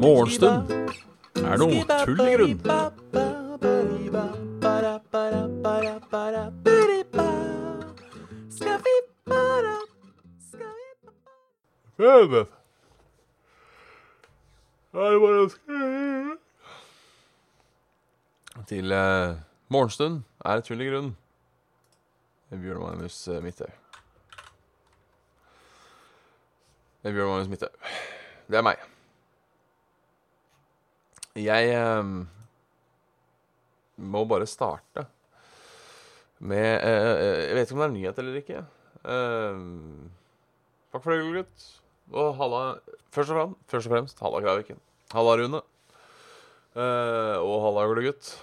Morgenstund. Er noe tull i grunn. Til eh, morgenstund. Er det tull i grunn. Bjørn Magnus eh, Midthaug. Bjørn Magnus Midthaug. Det er meg. Jeg eh, må bare starte med eh, eh, Jeg vet ikke om det er nyhet eller ikke. Eh, takk for det, gutt. Og halla Først og fremst, først og fremst halla Kraviken. Halla, Rune. Eh, og halla, gutt.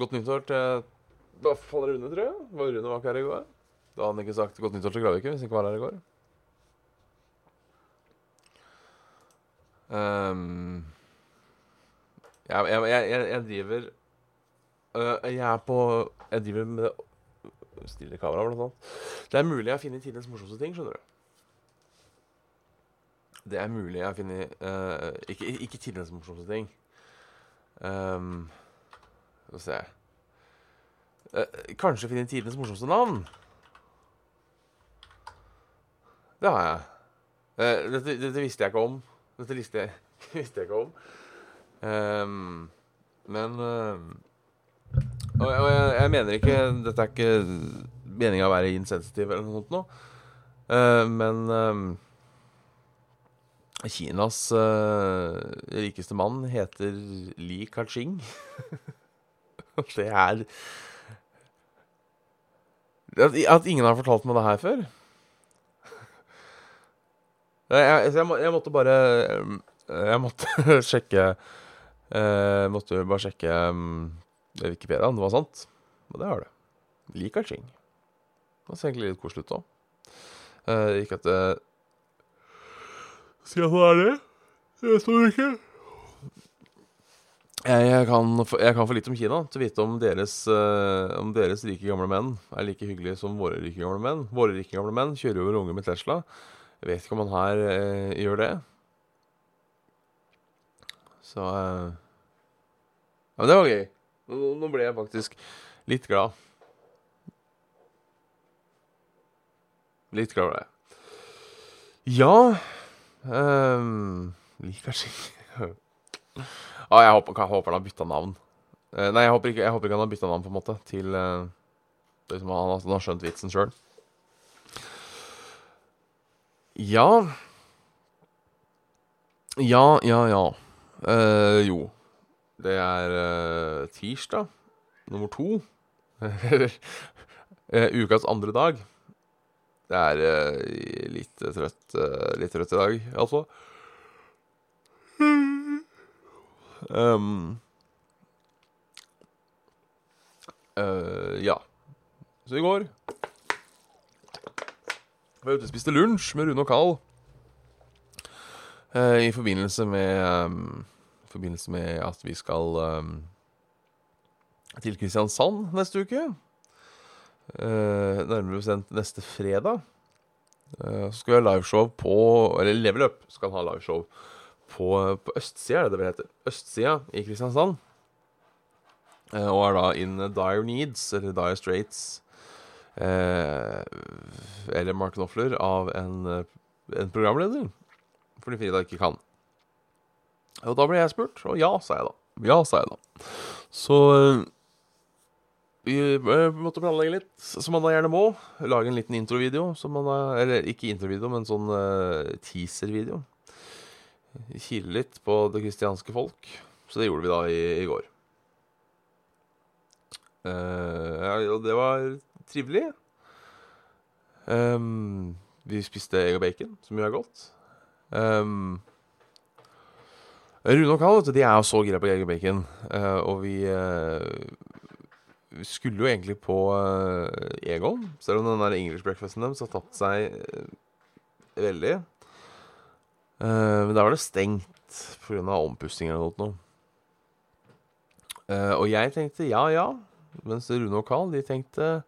Godt nyttår til Hva faller Rune, tror jeg? Var Rune var ikke her i går? Da hadde han ikke sagt godt nyttår til Kraviken hvis han ikke var her i går. Um, jeg, jeg, jeg, jeg, driver uh, Jeg er på Jeg driver med Stille kamera, blant annet. Det er mulig jeg har funnet tidenes morsomste ting, skjønner du. Det er mulig jeg har funnet uh, Ikke, ikke tidenes morsomste ting. Um, Skal vi se Kanskje finne tidens morsomste navn. Det har jeg. Eh, dette, dette visste jeg ikke om. Dette visste jeg, visste jeg ikke om. Um, men ehm, Og, og jeg, jeg mener ikke Dette er ikke meninga å være insensitiv eller noe sånt noe. Uh, men ehm, Kinas uh, rikeste mann heter Li Ka-ching. Det er at, ingen har fortalt meg det her før. Jeg, jeg, jeg, måtte bare um, Jeg måtte sjekke Jeg måtte bare sjekke um, Wikipedia om det var sant. Og det har det. Liker ting. Det ser egentlig litt koselig ut òg. Uh, ikke at det Si at det er det. Jeg står ikke. Jeg, kan, jeg kan for litt om Kina til å vite om deres, uh, om deres rike gamle menn er like hyggelige som våre rike gamle menn. Våre rike gamle menn kjører over unge med Tesla. Jeg vet ikke om han her uh, gjør det. Så uh, Ja, men det var gøy. Nå, nå ble jeg faktisk litt glad. Litt glad ble jeg. Ja um, Liker ikke ah, jeg, håper, jeg håper han har bytta navn. Uh, nei, jeg håper, ikke, jeg håper ikke han har bytta navn, på en måte, til uh, liksom, han, han har skjønt vitsen sjøl. Ja Ja, ja, ja. Uh, jo. Det er tirsdag nummer to. Ukas andre dag. Det er litt trøtt, litt trøtt i dag, altså. Um, uh, ja. Så i går var jeg ute og spiste lunsj med Rune og Carl. uh, I forbindelse med um, I forbindelse med at vi skal um, til Kristiansand neste uke. Uh, nærmere bestemt neste fredag. Uh, så skal vi ha liveshow på Eller Level Up skal ha liveshow på, på østsida, er det det vel heter. Østsida i Kristiansand. Eh, og er da in Dire Needs, eller Dire Straits, eh, eller Mark Knopfler, av en, eh, en programleder. Fordi Frida ikke kan. Og da ble jeg spurt, og ja, sa jeg da. Ja, sa jeg da. Så eh, vi eh, måtte planlegge litt, som man da gjerne må. Lage en liten introvideo. Eller ikke introvideo, men sånn uh, teaser-video. Kile litt på det kristianske folk. Så det gjorde vi da i, i går. Uh, og det var trivelig. Um, vi spiste egg og bacon, som jo er godt. Um, Rune og du, de er jo så gira på egg og bacon. Uh, og vi uh, skulle jo egentlig på Egon, selv om den der English breakfasten deres har tatt seg veldig. Eh, men da var det stengt pga. ompussing eller noe. Uh, og jeg tenkte ja, ja. Mens Rune og Carl de tenkte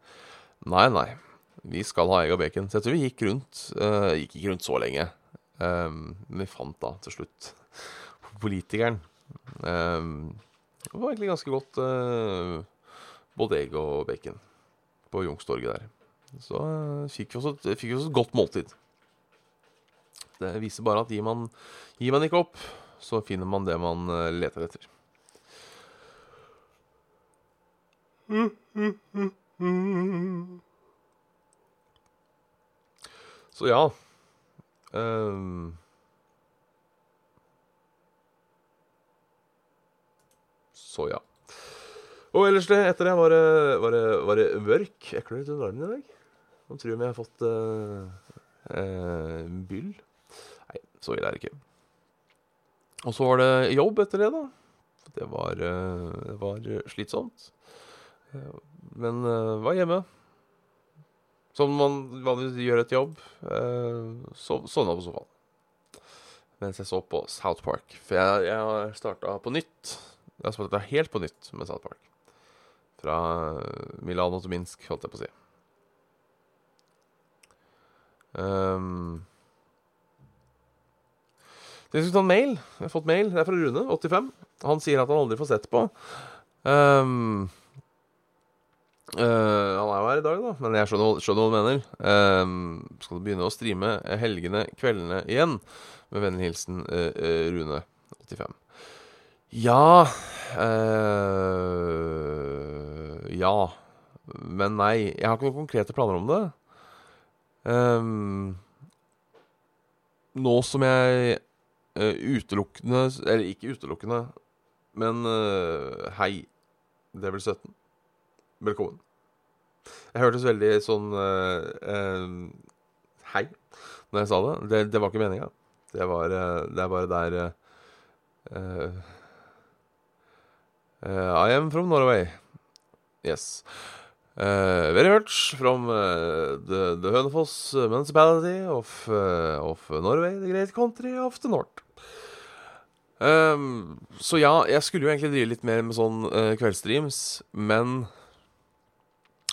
nei, nei. Vi skal ha egg og bacon. Så jeg tror vi gikk rundt. Uh, gikk ikke rundt så lenge. Men vi fant da til slutt politikeren. Det var egentlig ganske godt både egg og bacon på Youngstorget der. Så fikk, vi fikk vi også et godt måltid. Det viser bare at gir man, gir man ikke opp, så finner man det man uh, leter etter. Så ja um, Så ja. Og ellers det, etter det var det, var det, var det mørk. Jeg under armen i dag. Nå tror jeg vi har fått uh, byll. Nei, så ille er det ikke. Og så var det jobb etter det, da. Det var, uh, det var slitsomt. Men var hjemme. Som man vanligvis gjør et jobb. Så, sovna på sofaen. Mens jeg så på South Park. For jeg, jeg starta på nytt. Jeg har starta helt på nytt med South Park. Fra Milano til Minsk, holdt jeg på å si. Um, jeg skulle ta en mail. Jeg har fått mail. Det er fra Rune, 85. Han sier at han aldri får sett på. Um, uh, han er jo her i dag, da, men jeg skjønner, skjønner hva du mener. Um, skal du begynne å streame helgene, kveldene igjen? Med vennlig hilsen uh, Rune, 85. Ja Ja. Men nei. Jeg har ikke noen konkrete planer om det. Um, nå som jeg uh, utelukkende Eller ikke utelukkende, men uh, hei, Devil 17. Velkommen. Jeg hørtes veldig sånn uh, Hei når jeg sa det. Det, det var ikke meninga. Det, det er bare der I am from Norway. Yes. Uh, very much from uh, the, the Hønefoss municipality of, of, Norway, the great country of the north. Um, så ja, jeg skulle jo egentlig drive litt mer med sånn kveldsstreams, men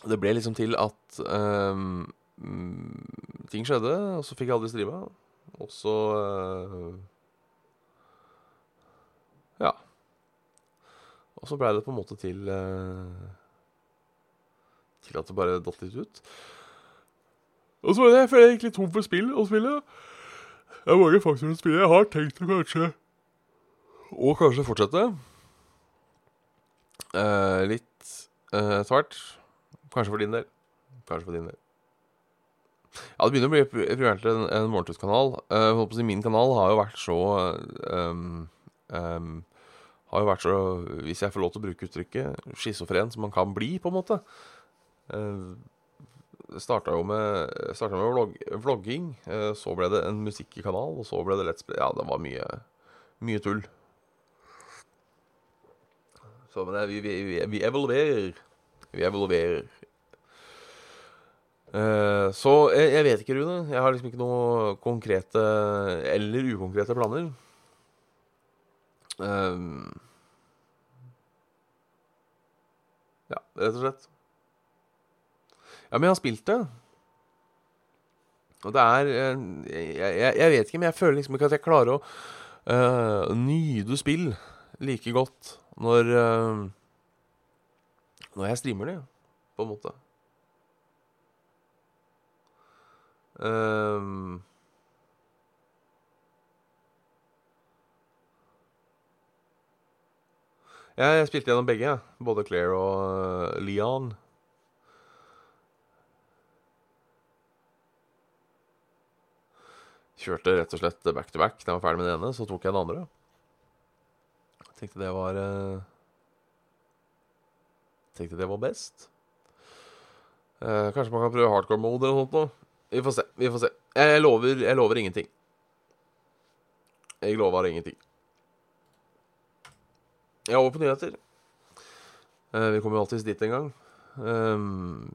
det ble liksom til at um, ting skjedde, og så fikk jeg aldri streama. Og så Ja. Og så blei det på en måte til uh, Til at det bare datt litt ut. Og så var det jeg føler jeg gikk litt tom for spill å spille. Det er mange faktorer å spille. Jeg har tenkt å kanskje Og kanskje fortsette. Eh, litt eh, tvert. Kanskje for din del. Kanskje for din del. Ja, det begynner å bli primært en, en morgentutskanal. Uh, min kanal har jo vært så um, um, har jo vært så, hvis jeg får lov til å bruke uttrykket, schizofren som man kan bli, på en måte. Uh, starta jo med, startet med vlog, vlogging, uh, så ble det en musikkanal, og så ble det Let's Play. Ja, det var mye, mye tull. Så men det, vi, vi, vi, vi evolverer. Vi evolverer. Uh, så jeg, jeg, vet ikke, Rune. Jeg har liksom ikke noe konkrete eller ukonkrete planer. Uh, ja, rett og slett. Ja, men jeg har spilt det. Og det er eh, jeg, jeg, jeg, vet ikke, men jeg føler liksom ikke at jeg klarer å uh, nyte spill like godt når uh, Når jeg streamer det, på en måte. Um, jeg spilte gjennom begge. Både Claire og Leon. Kjørte rett og slett back to back. Da jeg var ferdig med den ene, så tok jeg den andre. Tenkte det var uh, Tenkte det var best. Uh, kanskje man kan prøve hardcore mode eller noe sånt. Vi får se. vi får se Jeg lover, jeg lover ingenting. Jeg lover ingenting. Ja, over på nyheter. Uh, vi kommer jo alltids dit en gang. Um,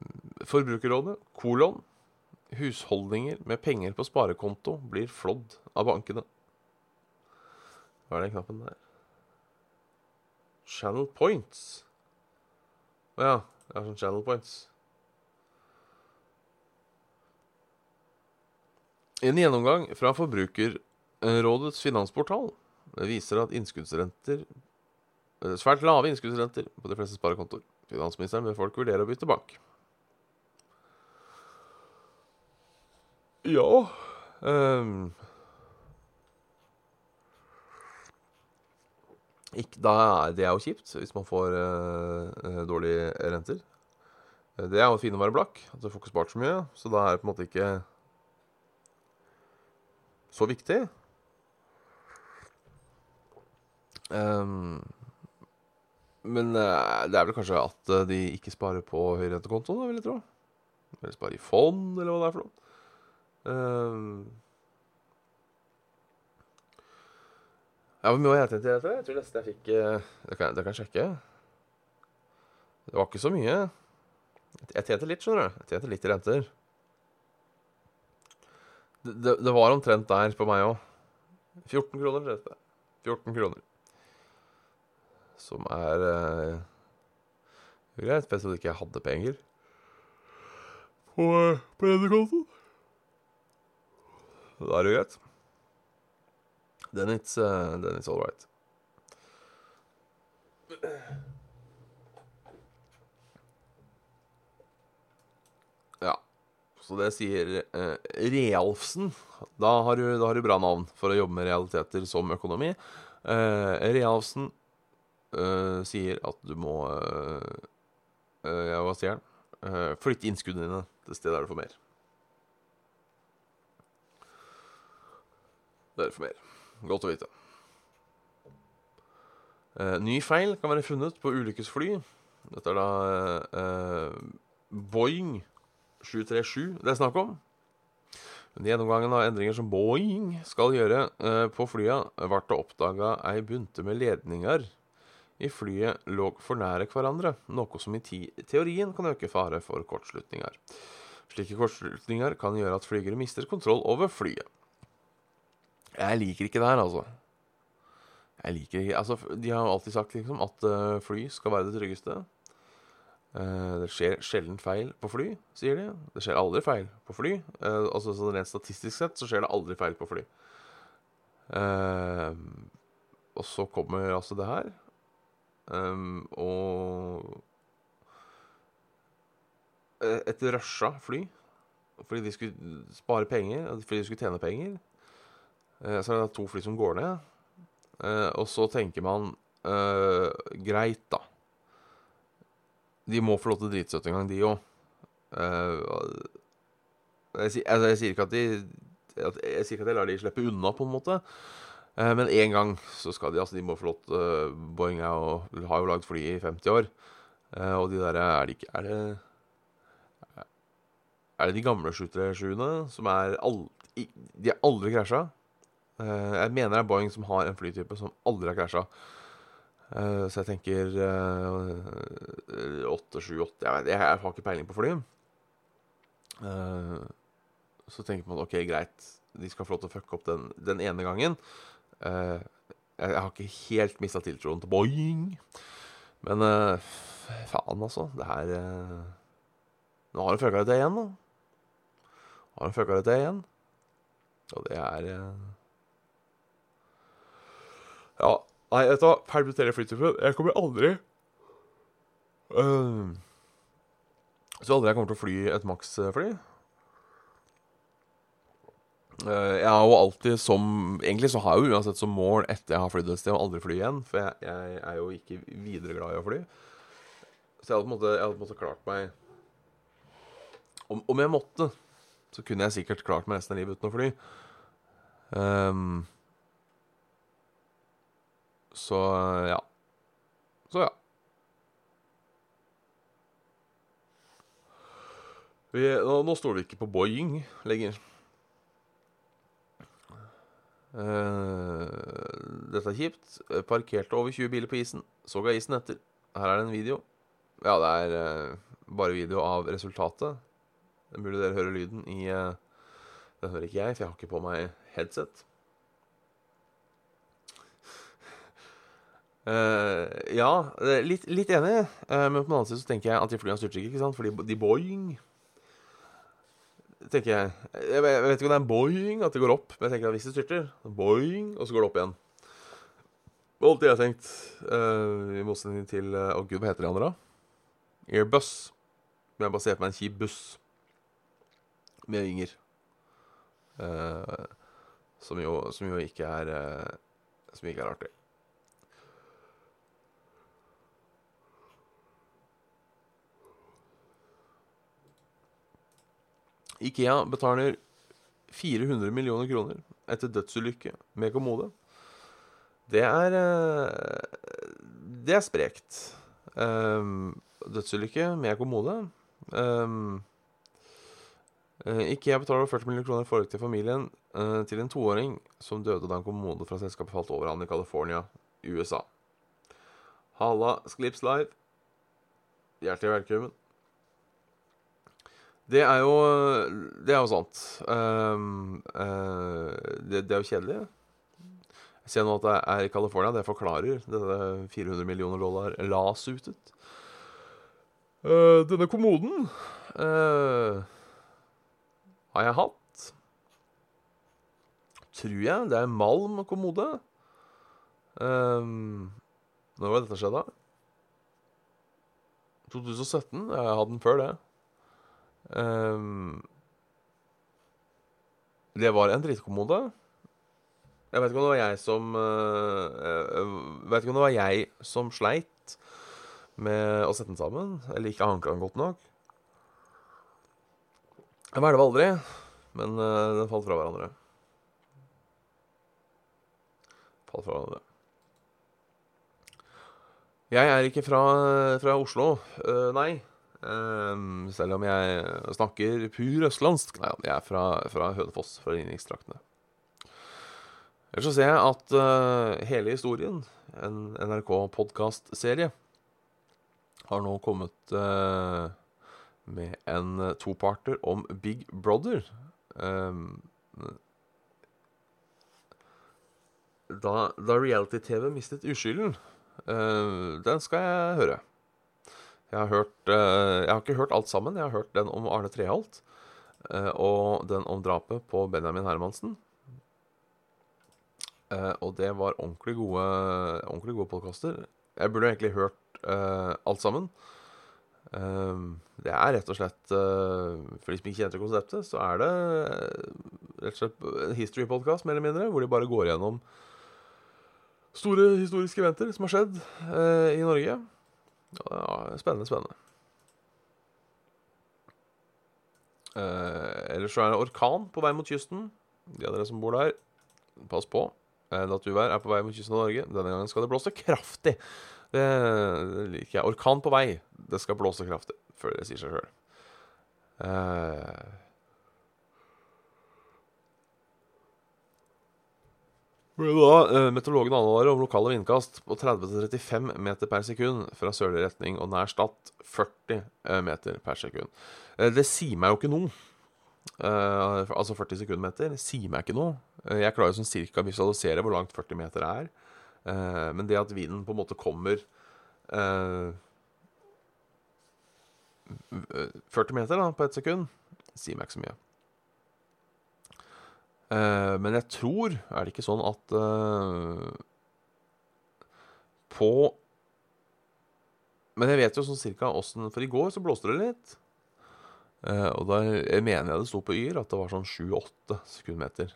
Forbrukerrådet, kolon. Husholdninger med penger på sparekonto blir flådd av bankene. Hva er den knappen der? Channel points. Å ja. Det er sånn channel points. En gjennomgang fra Forbrukerrådets finansportal viser at innskuddsrenter eh, Svært lave innskuddsrenter på de fleste sparekontoer. Finansministeren ber folk vurdere å bytte bank. Ja um, ikke, er Det er jo kjipt hvis man får uh, dårlige renter. Det er jo fint å være blakk, at du får ikke spart så mye. Så da er det på en måte ikke så viktig. Um, men uh, det er vel kanskje at de ikke sparer på høyrentekonto, da, vil jeg tro. Eller sparer i fond, eller hva det er for noe. Um, ja, Hvor mye var jeg dette? Jeg tror neste jeg fikk uh, Det kan, det kan jeg sjekke. Det var ikke så mye. Jeg tjente litt, skjønner du. Jeg tjente litt i renter. Det, det, det var omtrent der på meg òg. 14 kroner tjente jeg. 14 kroner. Som er eh, greit, spesielt ikke jeg hadde penger på, på denne kontoen. Da er det greit. Then it's, uh, then it's all right. Ja. Så det sier uh, Realfsen. Da har, du, da har, du, bra navn for å jobbe med realiteter som økonomi. Uh, Realfsen uh, sier at du må Ja, hva sier han? flytte innskuddene dine til stedet der du får mer. Derfor mer. Godt å vite. Eh, ny feil kan være funnet på ulykkesfly. Dette er da eh, Boeing 737 det er snakk om. Gjennomgangen av endringer som Boeing skal gjøre eh, på flya, ble det oppdaga ei bunte med ledninger i flyet lå for nære hverandre, noe som i teorien kan øke fare for kortslutninger. Slike kortslutninger kan gjøre at flygere mister kontroll over flyet. Jeg liker ikke det her, altså. Jeg liker ikke Altså, de har alltid sagt liksom at uh, fly skal være det tryggeste. Uh, det skjer sjelden feil på fly, sier de. Det skjer aldri feil på fly. Uh, altså sånn Rent statistisk sett så skjer det aldri feil på fly. og så kommer altså det her. Og et rusha fly fordi de skulle spare penger, fordi de skulle tjene penger. Eh, så er det to fly som går ned. Eh, og så tenker man uh, greit, da. De må få lov til å en gang, de òg. Jeg, altså, jeg, sier ikke at de Jeg sier ikke at jeg lar de slippe unna, på en måte. Men én gang så skal de altså De må få lov til Boeing er jo, har jo lagd fly i 50 år. og de der Er det ikke Er det Er det de gamle 737-ene som er aldri De er aldri krasja? Uh, jeg mener det er Boeing som har en flytype som aldri har krasja. Uh, så jeg tenker uh, 8, 7, 8 jeg, vet, jeg, har ikke peiling på fly. Så tenker man OK, greit, de skal få lov til å fucke opp den, den ene gangen. Jeg, har ikke helt mista tiltroen til Boeing. Men faen, altså. Det her Nå har de fucka det til igjen. Nå har de fucka det til igjen. Og det er ja, nei, vet du hva. Permittere flytypen. Jeg kommer aldri uh, Så aldri jeg kommer til å fly et Max-fly. Uh, jeg har jo alltid som Egentlig så har jeg jo uansett som mål etter jeg har flydd et sted, å aldri fly igjen. For jeg, jeg, er jo ikke videre glad i å fly. Så jeg hadde på en måte, hadde på en måte klart meg om, om, jeg måtte, så kunne jeg sikkert klart meg resten av livet uten å fly. Um, så ja. Så ja. Vi, nå, nå, står vi ikke på Boeing lenger. Uh, dette er kjipt. Parkerte over 20 biler på isen. Så ga isen etter. Her er det en video. Ja, det er uh, bare video av resultatet. Det er mulig dere hører lyden i uh, Den hører ikke jeg, for jeg har ikke på meg headset. Uh, ja, litt, litt enig. Uh, men på den annen side så tenker jeg antiflyene styrter ikke ikke sant? Fordi de boing tenker jeg. Jeg vet, jeg vet ikke om det er en boing at det går opp, men jeg tenker at hvis det styrter, boing, og så går det opp igjen. Det var alltid jeg tenkt, uh, i motsetning til Å, oh, gud, hva heter de andre, da? Airbus. Men jeg bare ser på meg en kjip buss med vinger. Som, jo, som, jo, ikke er Som ikke er artig. Ikea betaler 400 millioner kroner etter dødsulykke med kommode. Det er eh, Det er sprekt. Um, dødsulykke med kommode. Um, Ikea betaler 40 millioner kroner i forhold til familien til en toåring som døde da en kommode fra selskapet falt over han i California, USA. Halla, Sklips Live. Hjertelig velkommen. Det er jo Det er jo sant. Um, uh, det, det, er jo kjedelig. Jeg ser nå at det er i California. Det forklarer denne 400 millioner dollar lasutet. Uh, denne kommoden uh, har jeg hatt. Tror jeg. Det er malm kommode. Um, når var dette skjedd, da? 2017? Jeg har hatt den før det. Um, det var en drittkommode. Jeg vet ikke om det var jeg som uh, vet ikke om det var jeg som sleit med å sette den sammen, eller ikke hanka den godt nok. Jeg hvelva aldri, men uh, den falt fra hverandre. Falt fra hverandre. Jeg er ikke fra, fra Oslo. Nei. Um, selv om jeg snakker pur østlandsk. Nei, jeg er fra, fra Hønefoss, fra Ringeriksdraktene. Ellers så ser jeg at uh, hele historien, en NRK-podkastserie, har nå kommet uh, med en toparter om Big Brother. Um, da, da reality-TV mistet uskylden. Uh, den skal jeg høre. Jeg har, hørt, uh, jeg har ikke hørt alt sammen. Jeg har hørt den om Arne Treholt. Uh, og den om drapet på Benjamin Hermansen. Uh, og det var ordentlig gode, ordentlig gode podkaster. Jeg burde egentlig hørt alt sammen. det er rett og slett For de som ikke kjenner konseptet, så er det rett og slett en history-podkast, mer eller mindre, hvor de bare går gjennom store historiske eventer som har skjedd i Norge. Ja, spennende, spennende. Eh, ellers så er det orkan på vei mot kysten. De av dere som bor der, pass på. Eh, Naturvær er på vei mot kysten av Norge. Denne gangen skal det blåse kraftig. Det liker jeg. Orkan på vei. Det skal blåse kraftig, før det sier seg sjøl. Eh, Da, uh, meteorologen advarer om lokale vindkast på 30-35 meter per sekund fra sørlig retning, og nær Stad 40 uh, meter per sekund. Uh, det sier meg jo ikke noe. altså 40 sekundmeter sier meg ikke noe. jeg klarer jo sånn cirka å visualisere hvor langt 40 meter er. men det at vinden på en måte kommer 40 meter da, på ett sekund, sier meg ikke så mye. Uh, men jeg tror Er det ikke sånn at uh, På Men jeg vet jo sånn cirka åssen For i går så blåste det litt. Uh, og da jeg mener jeg det sto på Yr at det var sånn 7-8 sekundmeter.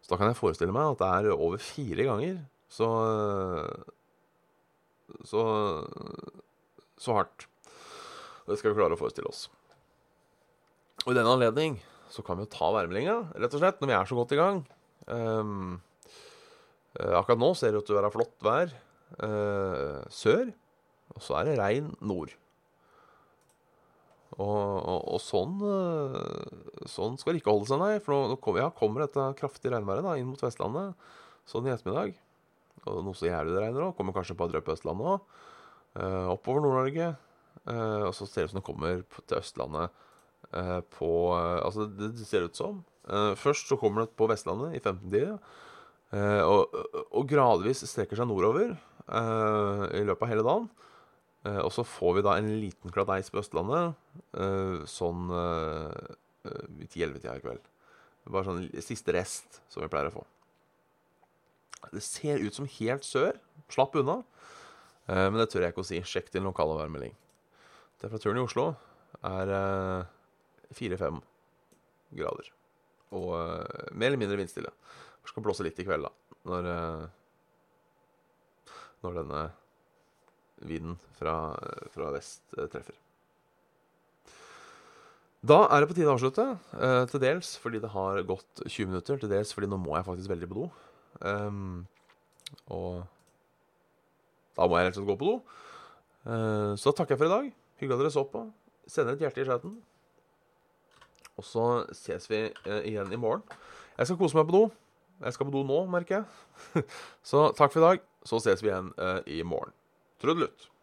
Så da kan jeg forestille meg at det er over fire ganger så Så Så hardt. Det skal vi klare å forestille oss. Og i den anledning så kan vi jo ta værmeldinga, rett og slett, når vi er så godt i gang. Um, akkurat nå ser det ut til å være flott vær uh, sør, og så er det regn nord. Og, og, og sånn, uh, sånn skal det ikke holde seg, nei. For nå kommer, ja, kommer dette kraftige regnværet inn mot Vestlandet sånn i ettermiddag. Og noe så jævlig det regner òg. Kommer kanskje på drypp på Østlandet òg. Uh, oppover Nord-Norge. og så ser det ut som det kommer til Østlandet på eh, Altså, det, det ser ut som. Eh, først så kommer det på Vestlandet i 15-tida. Og, og, gradvis strekker seg nordover i løpet av hele dagen. og så får vi da en liten kladeis på Østlandet sånn i 10-11-tida i kveld. Bare sånn siste rest som vi pleier å få. Det ser ut som helt sør. Slapp unna. Eh, men det tør jeg ikke å si. Sjekk din lokale værmelding. Temperaturen i Oslo er eh, fire-fem grader. Og uh, mer eller mindre vindstille. Det skal blåse litt i kveld, da. Når, når denne vinden fra, fra vest treffer. Da er det på tide å avslutte. Uh, til dels fordi det har gått 20 minutter. Til dels fordi nå må jeg faktisk veldig på do. Um, og da må jeg rett og slett gå på do. Uh, så takker jeg for i dag. Hyggelig at dere så på. Sender et hjerte i chatten. Og så ses vi uh, igjen i morgen. Jeg skal kose meg på do. Jeg skal på do nå, merker jeg. så takk for i dag. Så ses vi igjen i morgen. Trudelutt.